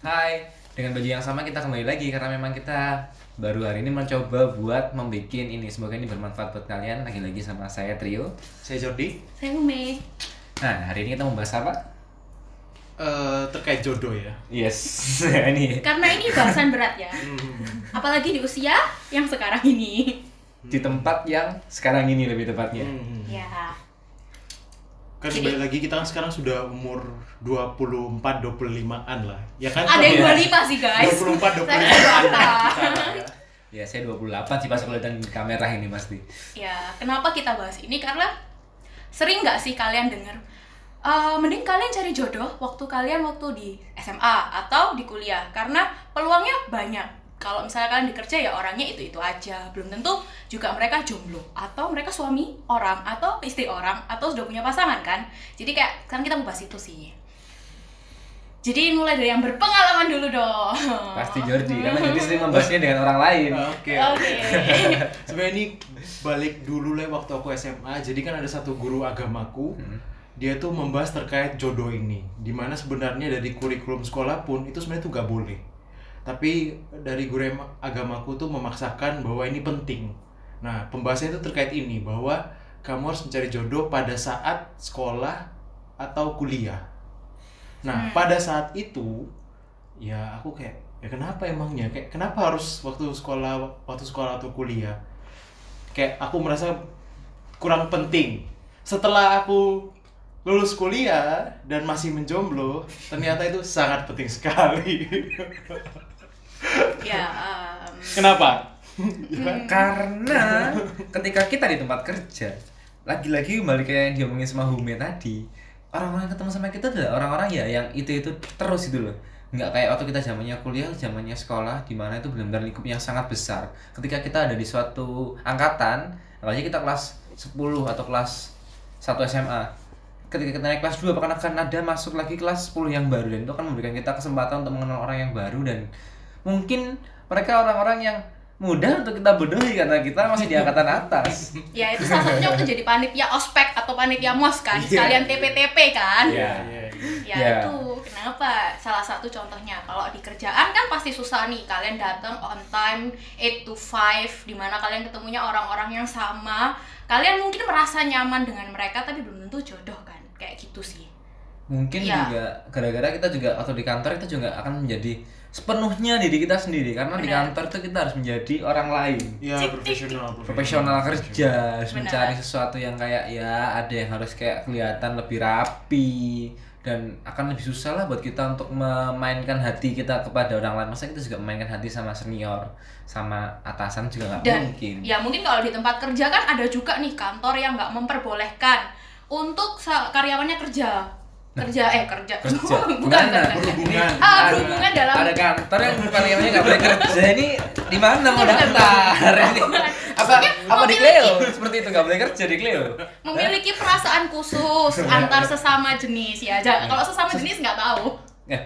Hai, dengan baju yang sama kita kembali lagi karena memang kita baru hari ini mencoba buat membuat ini. Semoga ini bermanfaat buat kalian. Lagi-lagi sama saya Trio. Saya Jordi. Saya Ume. Nah, hari ini kita membahas apa? Eh, terkait jodoh ya. Yes, ini Karena ini bahasan berat ya. Apalagi di usia yang sekarang ini. di tempat yang sekarang ini lebih tepatnya. Hmm. Ya. Kan Jadi- kembali lagi kita kan sekarang sudah umur 24 25-an lah. Ya kan? Ada yang Iya. 25 sih guys. 24 Saya 25. Ya, saya 28 sih pas kelihatan di kamera ini pasti. Ya, kenapa kita bahas ini? Karena sering nggak sih kalian dengar "Eh, mending kalian cari jodoh waktu kalian waktu di SMA atau di kuliah karena peluangnya banyak. Kalau misalnya kalian dikerja ya orangnya itu-itu aja. Belum tentu juga mereka jomblo atau mereka suami orang atau istri orang atau sudah punya pasangan kan. Jadi kayak sekarang kita mau bahas itu sih. Jadi mulai dari yang berpengalaman dulu dong. Pasti Jordi, karena Jordi sering membahasnya dengan orang lain. Oke. Oke. Sebenarnya ini balik dulu lah waktu aku SMA. Jadi kan ada satu guru agamaku. Hmm. Dia tuh membahas terkait jodoh ini. Di mana sebenarnya dari kurikulum sekolah pun itu sebenarnya tuh gak boleh. Tapi dari guru agamaku tuh memaksakan bahwa ini penting. Nah, pembahasannya itu terkait ini bahwa kamu harus mencari jodoh pada saat sekolah atau kuliah. Nah, Hmm. pada saat itu ya aku kayak ya kenapa emangnya? Kayak kenapa harus waktu sekolah waktu sekolah atau kuliah? Kayak aku merasa kurang penting. Setelah aku lulus kuliah dan masih menjomblo, ternyata itu sangat penting sekali. ya, em, kenapa? Karena ketika kita di tempat kerja, lagi-lagi kembali kayak yang diomongin sama Hume tadi, orang-orang yang ketemu sama kita adalah orang-orang ya yang itu-itu terus gitu loh. Nggak kayak waktu kita zamannya kuliah, zamannya sekolah, di mana itu benar-benar lingkup yang sangat besar. Ketika kita ada di suatu angkatan, apalagi kita kelas 10 atau kelas 1 SMA, ketika kita naik kelas 2 bahkan akan ada masuk lagi kelas 10 yang baru dan itu akan memberikan kita kesempatan untuk mengenal orang yang baru dan mungkin mereka orang-orang yang mudah untuk kita bodohi karena kita masih di angkatan atas. ya itu salah satunya waktu jadi panitia ospek atau panitia mos kan, Iya. sekalian TPTP kan. Iya. Ya Iya. itu kenapa? Salah satu contohnya kalau di kerjaan kan pasti susah nih kalian datang on time 8 to 5 di mana kalian ketemunya orang-orang yang sama. Kalian mungkin merasa nyaman dengan mereka tapi belum tentu jodoh kan. Kayak gitu sih. Mungkin Iya. juga gara-gara kita juga atau di kantor kita juga akan menjadi sepenuhnya diri kita sendiri karena di Benar. kantor tuh kita harus menjadi orang lain. Ya, profesional, Profesional kerja, harus mencari sesuatu yang kayak ya ada yang harus kayak kelihatan lebih rapi dan akan lebih susah lah buat kita untuk memainkan hati kita kepada orang lain. Masa kita juga memainkan hati sama senior, sama atasan juga nggak Dan mungkin. ya mungkin kalau di tempat kerja kan ada juga nih kantor yang nggak memperbolehkan untuk karyawannya kerja. Kerja eh kerja. Kerja. Bukan Gimana? kerja. Berhubungan. Ah, Ada- berhubungan dalam ada kantor yang karyawannya nggak boleh kerja ini di mana mau Bukan, daftar ini bukan. apa apa di Cleo seperti itu nggak boleh kerja di Cleo memiliki perasaan khusus antar sesama jenis ya. Kalau sesama jenis nggak tahu. ya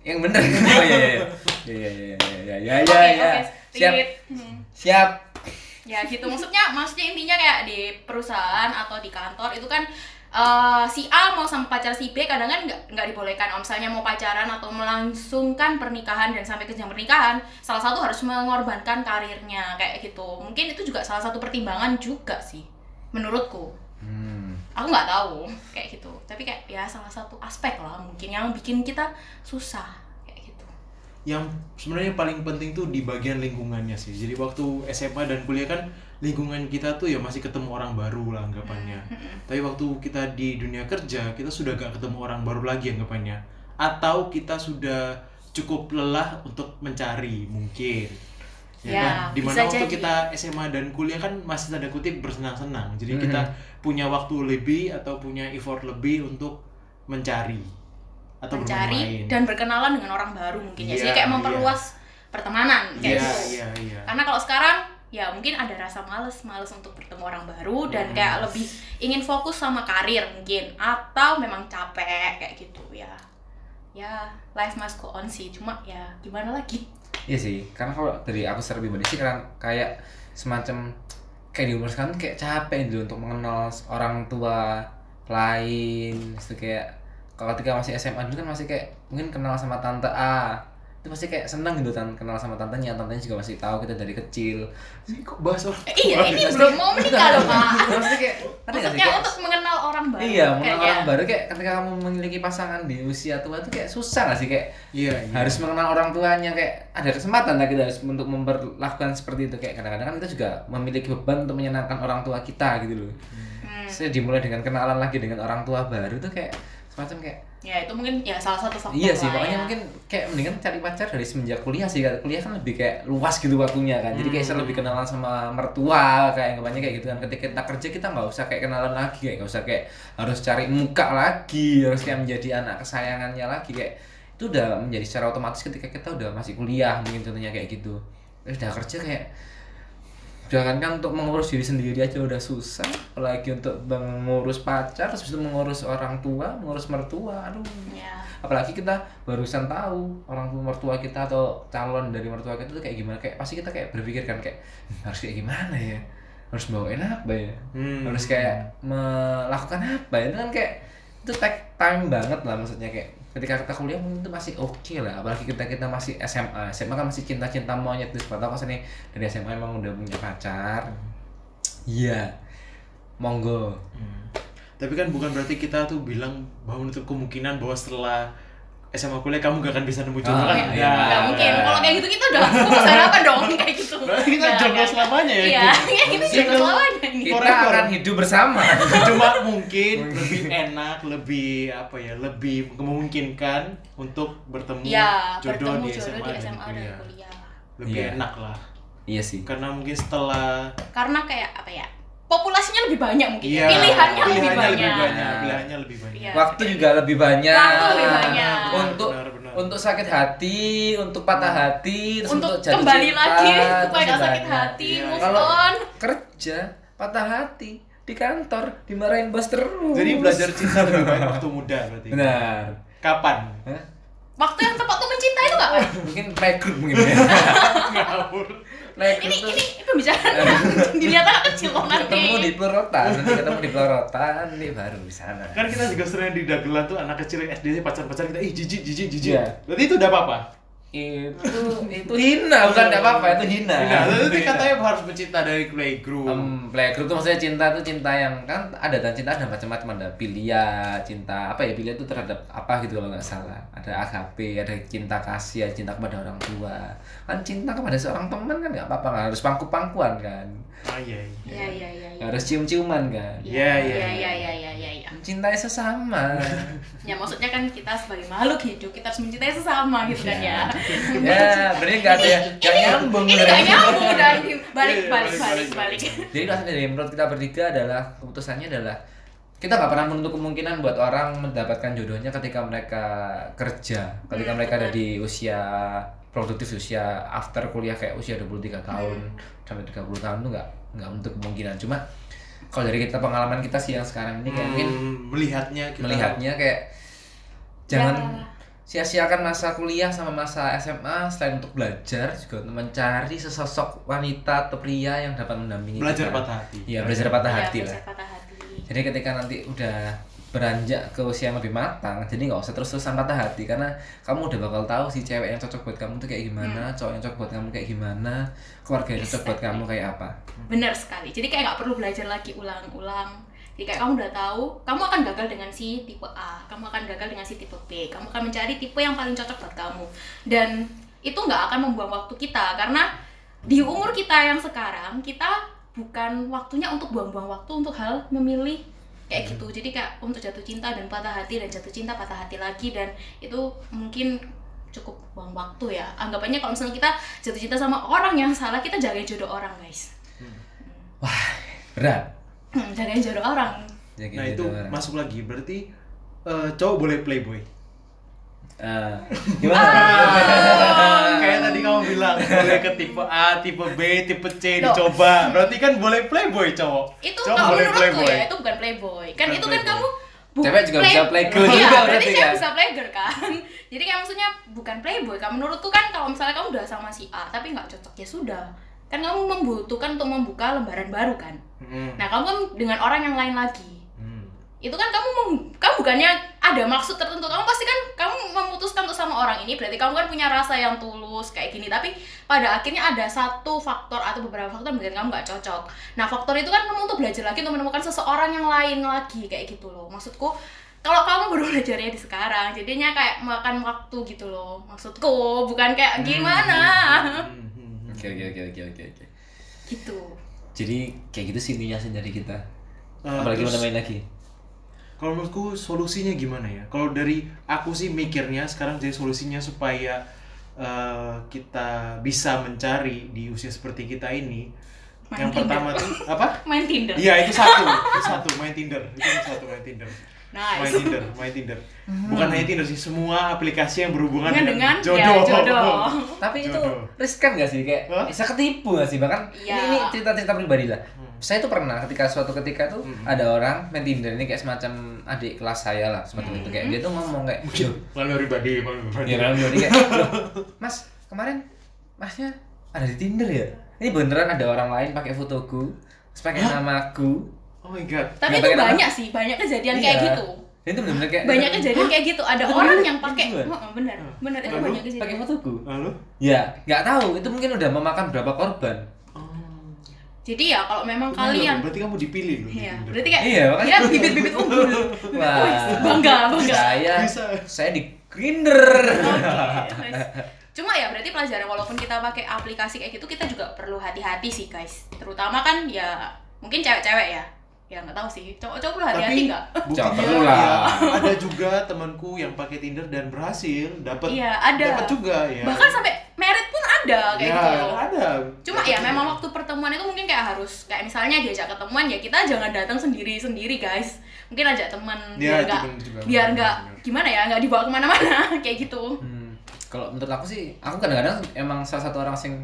yang bener oh iya iya iya iya iya iya iya Oke, iya iya oke, siap. Hmm. siap Ya gitu. Maksudnya maksudnya intinya kayak di perusahaan atau di kantor itu kan eh, si A mau sama pacar si B kadang kan nggak nggak dibolehkan. Om misalnya mau pacaran atau melangsungkan pernikahan dan sampai ke jenjang pernikahan, salah satu harus mengorbankan karirnya kayak gitu. Mungkin itu juga salah satu pertimbangan juga sih, menurutku. hmm. Aku nggak tahu kayak gitu. Tapi kayak ya salah satu aspek lah mungkin yang bikin kita susah. Yang sebenarnya paling penting tuh di bagian lingkungannya sih. Jadi waktu SMA dan kuliah kan lingkungan kita tuh ya masih ketemu orang baru lah anggapannya. Tapi waktu kita di dunia kerja kita sudah gak ketemu orang baru lagi anggapannya. Atau kita sudah cukup lelah untuk mencari mungkin. Ya, Ya, kan? Di mana waktu jadi. kita SMA dan kuliah kan masih tanda kutip bersenang-senang. Jadi Mhm. kita punya waktu lebih atau punya effort lebih untuk mencari atau Mencari dan berkenalan dengan orang baru mungkin ya. Iya, Jadi kayak iya. memperluas pertemanan kayak Iya, gitu. iya, iya. Karena kalau sekarang ya mungkin ada rasa males males untuk bertemu orang baru dan kayak lebih ingin fokus sama karir mungkin atau memang capek kayak gitu ya ya life must go on sih cuma ya gimana lagi Iya sih, karena kalau dari aku secara pribadi sih kan kayak semacam kayak di umur sekarang kayak capek dulu untuk mengenal orang tua lain, itu kayak kalau ketika masih SMA dulu kan masih kayak mungkin kenal sama tante A, itu pasti kayak senang gitu kan kenal sama tantenya tantenya juga masih tahu kita dari kecil Ini kok bahas orang Eh, iya ini belum mau menikah loh kak Maksudnya kayak maksudnya Kayak- untuk mengenal orang baru Iya, mengenal kayaknya. orang baru kayak ketika kamu memiliki pasangan di usia tua tuh kayak susah gak sih kayak Iya, iya. harus mengenal orang tuanya kayak ada kesempatan lah kita harus untuk memperlakukan seperti itu kayak kadang-kadang kan kita juga memiliki beban untuk menyenangkan orang tua kita gitu loh. Hmm. Saya dimulai dengan kenalan lagi dengan orang tua baru tuh kayak semacam kayak ya itu mungkin ya salah satu faktor iya sih lah makanya ya. mungkin kayak mendingan cari pacar dari semenjak kuliah sih kuliah kan lebih kayak luas gitu waktunya kan. Jadi kayak saya lebih kenalan sama mertua kayak anggapannya kayak gitu kan. Ketika kita kerja kita nggak usah kayak kenalan lagi kayak nggak usah kayak harus cari muka lagi harus kayak menjadi anak kesayangannya lagi kayak itu udah menjadi secara otomatis ketika kita udah masih kuliah mungkin contohnya kayak gitu. Terus udah kerja kayak jangan kan untuk mengurus diri sendiri aja udah susah apalagi untuk mengurus pacar terus itu mengurus orang tua mengurus mertua aduh. Ya apalagi kita barusan tahu orang tua mertua kita atau calon dari mertua kita tuh kayak gimana kayak pasti kita kayak berpikir kan kayak "Hmm, harus kayak gimana ya? Harus bawain apa ya? Hmm. harus kayak melakukan apa ya? Itu kan kayak itu take time banget lah maksudnya kayak ketika kita kuliah mungkin itu masih oke lah apalagi kita kita masih SMA SMA kan masih cinta cinta monyet terus tahu pas ini dari SMA emang udah punya pacar. Iya. Monggo. Hmm. Tapi kan bukan berarti kita tuh bilang bahwa menutup kemungkinan bahwa setelah SMA kuliah kamu gak akan bisa nemu jodoh Ah, kan? iya. nggak mungkin kalau kayak gitu kita udah putus harapan dong kayak gitu Berarti kita jomblo nggak, selamanya ya? iya ya kita jomblo Single. selamanya nih kita Forever. akan hidup bersama Cuma mungkin lebih enak, lebih apa ya, lebih memungkinkan untuk bertemu ya jodoh bertemu di jodoh SMA, di SMA dan kuliah. kuliah Lebih Iya. enak lah. iya sih Karena mungkin setelah karena kayak apa ya populasinya lebih banyak mungkin ya. Iya, pilihannya, lebih pilihannya banyak, lebih banyak, pilihannya lebih banyak. Iya. waktu juga lebih banyak Waktu lebih banyak. untuk Benar, benar. untuk sakit hati untuk patah hati terus untuk jatuh kembali cinta, lagi supaya nggak sakit banyak. hati Iya. move Kalau- on kerja patah hati di kantor dimarahin bos terus Jadi belajar cinta lebih baik waktu muda berarti. benar Kapan? Hah? waktu yang tepat untuk mencintai itu nggak Pak? mungkin playgroup mungkin ya Playgroup ini tuh ini pembicaraan yang dilihat anak kecil loh nanti ketemu di pelorotan nanti ketemu di pelorotan nih baru di sana Kan kita juga sering di dagelan tuh anak kecil yang SD pacar-pacar kita, ih jijik jijik jijik. Iya. Berarti itu udah apa-apa? Itu itu hina bukan tidak apa-apa itu hina. Hina. itu katanya harus mencinta dari playgroup. Em, playgroup tuh maksudnya cinta tuh cinta yang kan ada dan cinta ada macam-macam ada pilia cinta apa ya pilia itu terhadap apa gitu kalau nggak salah. Ada AKP ada cinta kasih ada cinta kepada orang tua. Kan cinta kepada seorang teman kan nggak apa-apa nggak harus pangku-pangkuan kan. Ah iya iya. iya iya iya harus cium-ciuman kan? Iya, iya, iya iya. iya iya iya iya. Iya mencintai sesama. Ya maksudnya kan kita sebagai makhluk hidup kita harus mencintai sesama gitu kan ya. Ya berarti nggak ada yang nggak nyambung ini gak nyambung udah balik Iya, balik balik, balik balik, balik. Jadi rasanya dari menurut kita bertiga adalah keputusannya adalah kita nggak pernah menutup kemungkinan buat orang mendapatkan jodohnya ketika mereka kerja, ketika Hmm, mereka ada di usia produktif usia after kuliah kayak usia 23 tahun Hmm. sampai 30 tahun tuh nggak nggak menutup kemungkinan. Cuma kalau dari kita pengalaman kita sih yang sekarang ini kayak mungkin Hmm, melihatnya kita melihatnya kayak jangan Ya. sia-siakan masa kuliah sama masa SMA selain untuk belajar juga untuk mencari sesosok wanita atau pria yang dapat mendampingi belajar kita. patah hati. Iya, belajar patah Iya, hati lah. belajar patah hati Jadi ketika nanti udah beranjak ke usia yang lebih matang, jadi nggak usah terus-terusan patah hati. Karena kamu udah bakal tahu si cewek yang cocok buat kamu tuh kayak gimana, cowok yang cocok buat kamu kayak gimana, keluarga yang cocok buat kamu kayak apa. benar sekali. Jadi kayak nggak perlu belajar lagi ulang-ulang. Jadi kayak kamu udah tahu kamu akan gagal dengan si tipe A kamu akan gagal dengan si tipe B kamu akan mencari tipe yang paling cocok buat kamu. Dan itu nggak akan membuang waktu kita karena di umur kita yang sekarang kita bukan waktunya untuk buang-buang waktu untuk hal memilih kayak gitu jadi kayak untuk jatuh cinta dan patah hati dan jatuh cinta patah hati lagi dan itu mungkin cukup buang waktu ya anggapannya kalau misalnya kita jatuh cinta sama orang yang salah kita jagain jodoh orang guys Berat. Hmm, jagain jodoh orang. Jadi Nah itu gitu orang. masuk lagi berarti eh, cowok boleh playboy. Eh, gimana? Ah. Boleh ke tipe A, tipe B, tipe C Loh. dicoba. Berarti kan boleh playboy cowok. Itu cowok kalau boleh menurutku ya itu bukan playboy. Kan Bukan itu kan playboy. kamu bu- Cewek juga bisa playgirl Iya, juga berarti cewek kan? bisa playgirl kan. Jadi kayak maksudnya bukan playboy. Kamu menurutku kan kalau misalnya kamu udah sama si A tapi nggak cocok ya sudah. Kan kamu membutuhkan untuk membuka lembaran baru kan. Hmm. Nah, kamu kan dengan orang yang lain lagi. Hmm. Itu kan kamu mem- kamu bukannya ada maksud tertentu kamu pasti kan sama orang ini berarti kamu kan punya rasa yang tulus kayak gini tapi pada akhirnya ada satu faktor atau beberapa faktor yang bikin kamu nggak cocok nah faktor itu kan kamu untuk belajar lagi untuk menemukan seseorang yang lain lagi kayak gitu loh maksudku kalau kamu baru belajarnya di sekarang jadinya kayak makan waktu gitu loh maksudku bukan kayak gimana Hmm, hmm, hmm. Oke oke oke oke oke oke. gitu Jadi kayak gitu sih intinya sih dari kita. Eh, Apalagi terus- mau namain lagi. Kalau menurutku solusinya gimana ya? Kalau dari aku sih mikirnya sekarang jadi solusinya supaya eh, kita bisa mencari di usia seperti kita ini. Main yang Tinder. pertama tuh apa? main Tinder Iya itu satu, itu satu main Tinder, itu yang satu main Tinder, main nice Tinder, main Tinder. Bukan hanya Tinder sih, semua aplikasi yang berhubungan dengan, dengan jodoh. ya jodoh Tapi itu Jodoh. riskan gak sih kayak Hah? bisa ketipu gak sih bahkan Iya. ini, ini cerita-cerita pribadi lah. Hmm. Saya tuh pernah ketika suatu ketika tuh Hmm. ada orang main Tinder ini kayak semacam adik kelas saya lah semacam itu kayak dia tuh ngomong kayak "Loh, Malu pribadi, malu pribadi. Iya kan dia kayak "Loh, Mas kemarin masnya ada di Tinder ya? Ini beneran ada orang lain pakai fotoku, terus pakai Hah? namaku. Oh my god. tapi Nggak itu pakai nama. banyak sih banyak kejadian Iya. kayak gitu itu bener-bener kayak banyak kejadian kayak gitu ada Itu orang bener, yang itu pakai bener. Heeh, benar benar itu banyak pakai kejadian fotoku. Lalu? Ya, nggak tahu. Itu mungkin udah memakan berapa korban. Jadi ya kalau memang kalian berarti kamu dipilih loh. Iya, berarti kayak Iya, makanya. ya bibit-bibit unggul. Wah. Bangga, bangga. Saya Bisa. saya di Grinder. Oke, nice. Cuma ya berarti pelajaran walaupun kita pakai aplikasi kayak gitu kita juga perlu hati-hati sih guys. Terutama kan ya mungkin cewek-cewek ya. Ya nggak tahu sih. Cowok-cowok perlu hati-hati nggak? Jangan perlu lah. ya, ada juga temanku yang pakai Tinder dan berhasil dapat Iya, ada. dapat juga ya. Bahkan sampai ada kayak ya, gitu ada. Cuma ya memang waktu pertemuan itu mungkin kayak harus kayak misalnya diajak ketemuan ya kita jangan datang sendiri-sendiri guys. Mungkin ajak teman Ya, biar nggak biar nggak gimana ya nggak dibawa ke mana-mana kayak gitu. Hmm, kalau menurut aku sih, aku kadang-kadang emang salah satu orang sing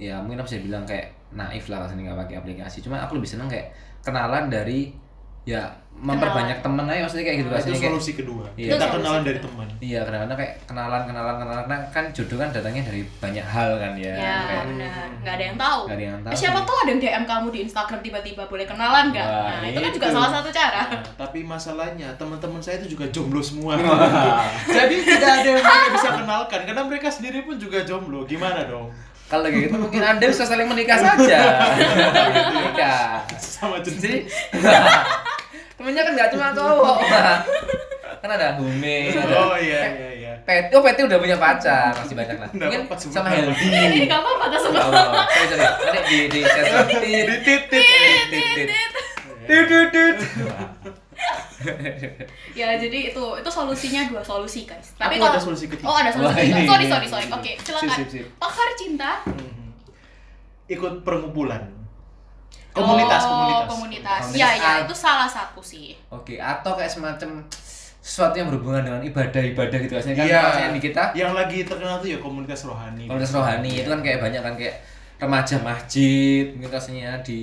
ya mungkin aku bisa bilang kayak naif lah rasanya nggak pakai aplikasi. Cuma aku lebih seneng kayak kenalan dari ya memperbanyak temen aja maksudnya kayak gitu Nah, itu rasanya kayak solusi kedua. Iya. Kita solusi kenalan dari teman. Iya, kadang-kadang kayak kenalan, kenalan, kenalan. Karena kan jodoh kan datangnya dari banyak hal kan ya. Ya, Kayak benar. Nggak ada yang tahu. nggak ada yang tahu. Eh, siapa tahu ada yang DM kamu di Instagram tiba-tiba boleh kenalan nggak? Wah, Nah, itu kan juga itu. salah satu cara. Nah, tapi masalahnya teman-teman saya itu juga jomblo semua. Jadi tidak ada yang mereka bisa kenalkan karena mereka sendiri pun juga jomblo. Gimana dong? Kalau kayak gitu mungkin Anda bisa saling menikah saja. menikah. Sama jenis. Temennya kan nggak cuma cowok. Kan ada Hume, Oh iya iya iya. Peti, oh Peti udah punya pacar, masih banyak lah. Mungkin sebut sama. Heldi. Ini nggak apa-apa semua. Oh, sorry, sorry. Nanti di di sensor. Tit, Di tit tit. tit, tit, tit. Tit. Ya jadi itu itu solusinya dua solusi guys. Aku kalau- ada solusi ketiga. Oh ada solusi ketiga. Sorry sorry sorry. Oke silakan. Sip, sip. Pakar cinta. Mhm. Ikut perkumpulan. Komunitas, oh, komunitas. komunitas. Komunitas Ya ya itu salah satu sih. Oke, atau kayak semacam sesuatu yang berhubungan dengan ibadah-ibadah gitu kan Iya. rasanya di kita Yang lagi terkenal tuh ya komunitas rohani. komunitas rohani itu kan kayak banyak kan kayak remaja masjid mungkin rasanya di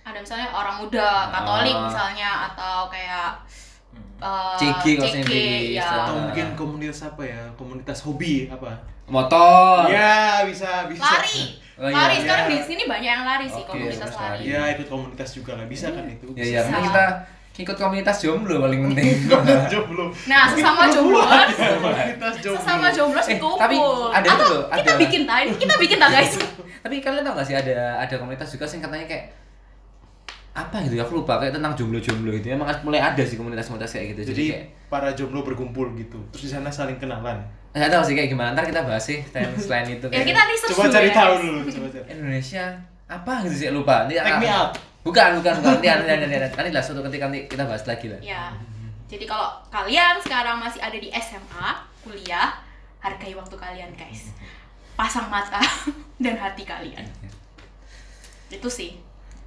Ada misalnya orang muda Katolik Ah. misalnya atau kayak eh, CG kalau di- ya. Atau Ah. mungkin komunitas apa ya? Komunitas hobi apa? motor Ya, bisa, bisa. lari. Oh, iya, lari iya. sekarang di sini banyak yang lari sih Oke, komunitas terus lari. lari. Ya, ikut komunitas juga lah. Bisa kan itu? ya ya mungkin kita ikut komunitas jomblo paling penting jomblo. Nah, sesama jomblo. komunitas jomblo. Sesama jomblo Eh, kumpul. tapi ada Atau itu loh, kita ada. bikin ta, ini kita bikin ta guys. tapi kalian tau gak sih ada ada komunitas juga sih katanya kayak apa gitu ya aku lupa kayak tentang jomblo-jomblo gitu emang mulai ada sih komunitas-komunitas kayak gitu jadi, Jadi kayak para jomblo berkumpul gitu. Terus di sana saling kenalan. nggak tahu sih kayak gimana ntar kita bahas sih selain selain itu Ya kita Coba dulu cari ya, tahu dulu, coba cari. Indonesia apa gitu sih lupa nanti Take me out. bukan bukan bukan nanti nanti nanti nanti, nanti lah suatu ketika nanti kita bahas lagi lah Ya. Jadi kalau kalian sekarang masih ada di SMA, kuliah, hargai waktu kalian, guys. Pasang mata dan hati kalian. Itu sih.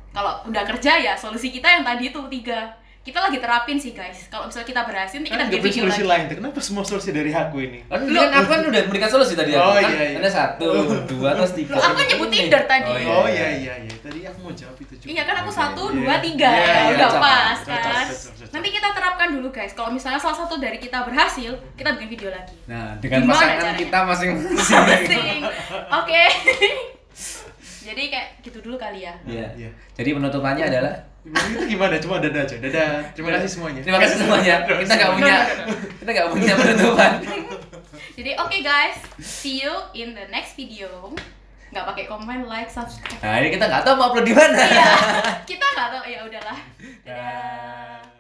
Kalau udah kerja ya solusi kita yang tadi itu tiga. Kita lagi terapin sih, guys. Kalau misalnya kita berhasil, nanti kita Kan bikin video solusi lagi. lain. Kenapa semua solusi dari aku ini? kan lu kan aku kan udah memberikan solusi tadi Oh, aku kan iya, iya. ada satu dua terus tiga Loh, aku kan nyebut Tinder tadi. Oh iya iya iya. Tadi aku mau jawab itu juga. Iya kan aku Oke, satu, iya. dua, tiga, Iya, iya, udah cocok, pas kan. Nanti kita terapkan dulu guys. Kalau misalnya salah satu dari kita berhasil, kita bikin video lagi. nah dengan pasangan caranya? kita masing-masing Masing. Oke. Jadi kayak gitu dulu kali ya. Iya. Iya. Jadi penutupannya adalah itu gimana? Cuma dadah aja. Dadah. Terima kasih semuanya. Terima kasih semuanya. Kita nggak punya kita nggak punya penutupan. Jadi oke guys, see you in the next video. Nggak pakai komen, like, subscribe. Nah ini kita nggak tahu mau upload di mana. Iya, kita nggak tahu ya udahlah. Dadah. Dah.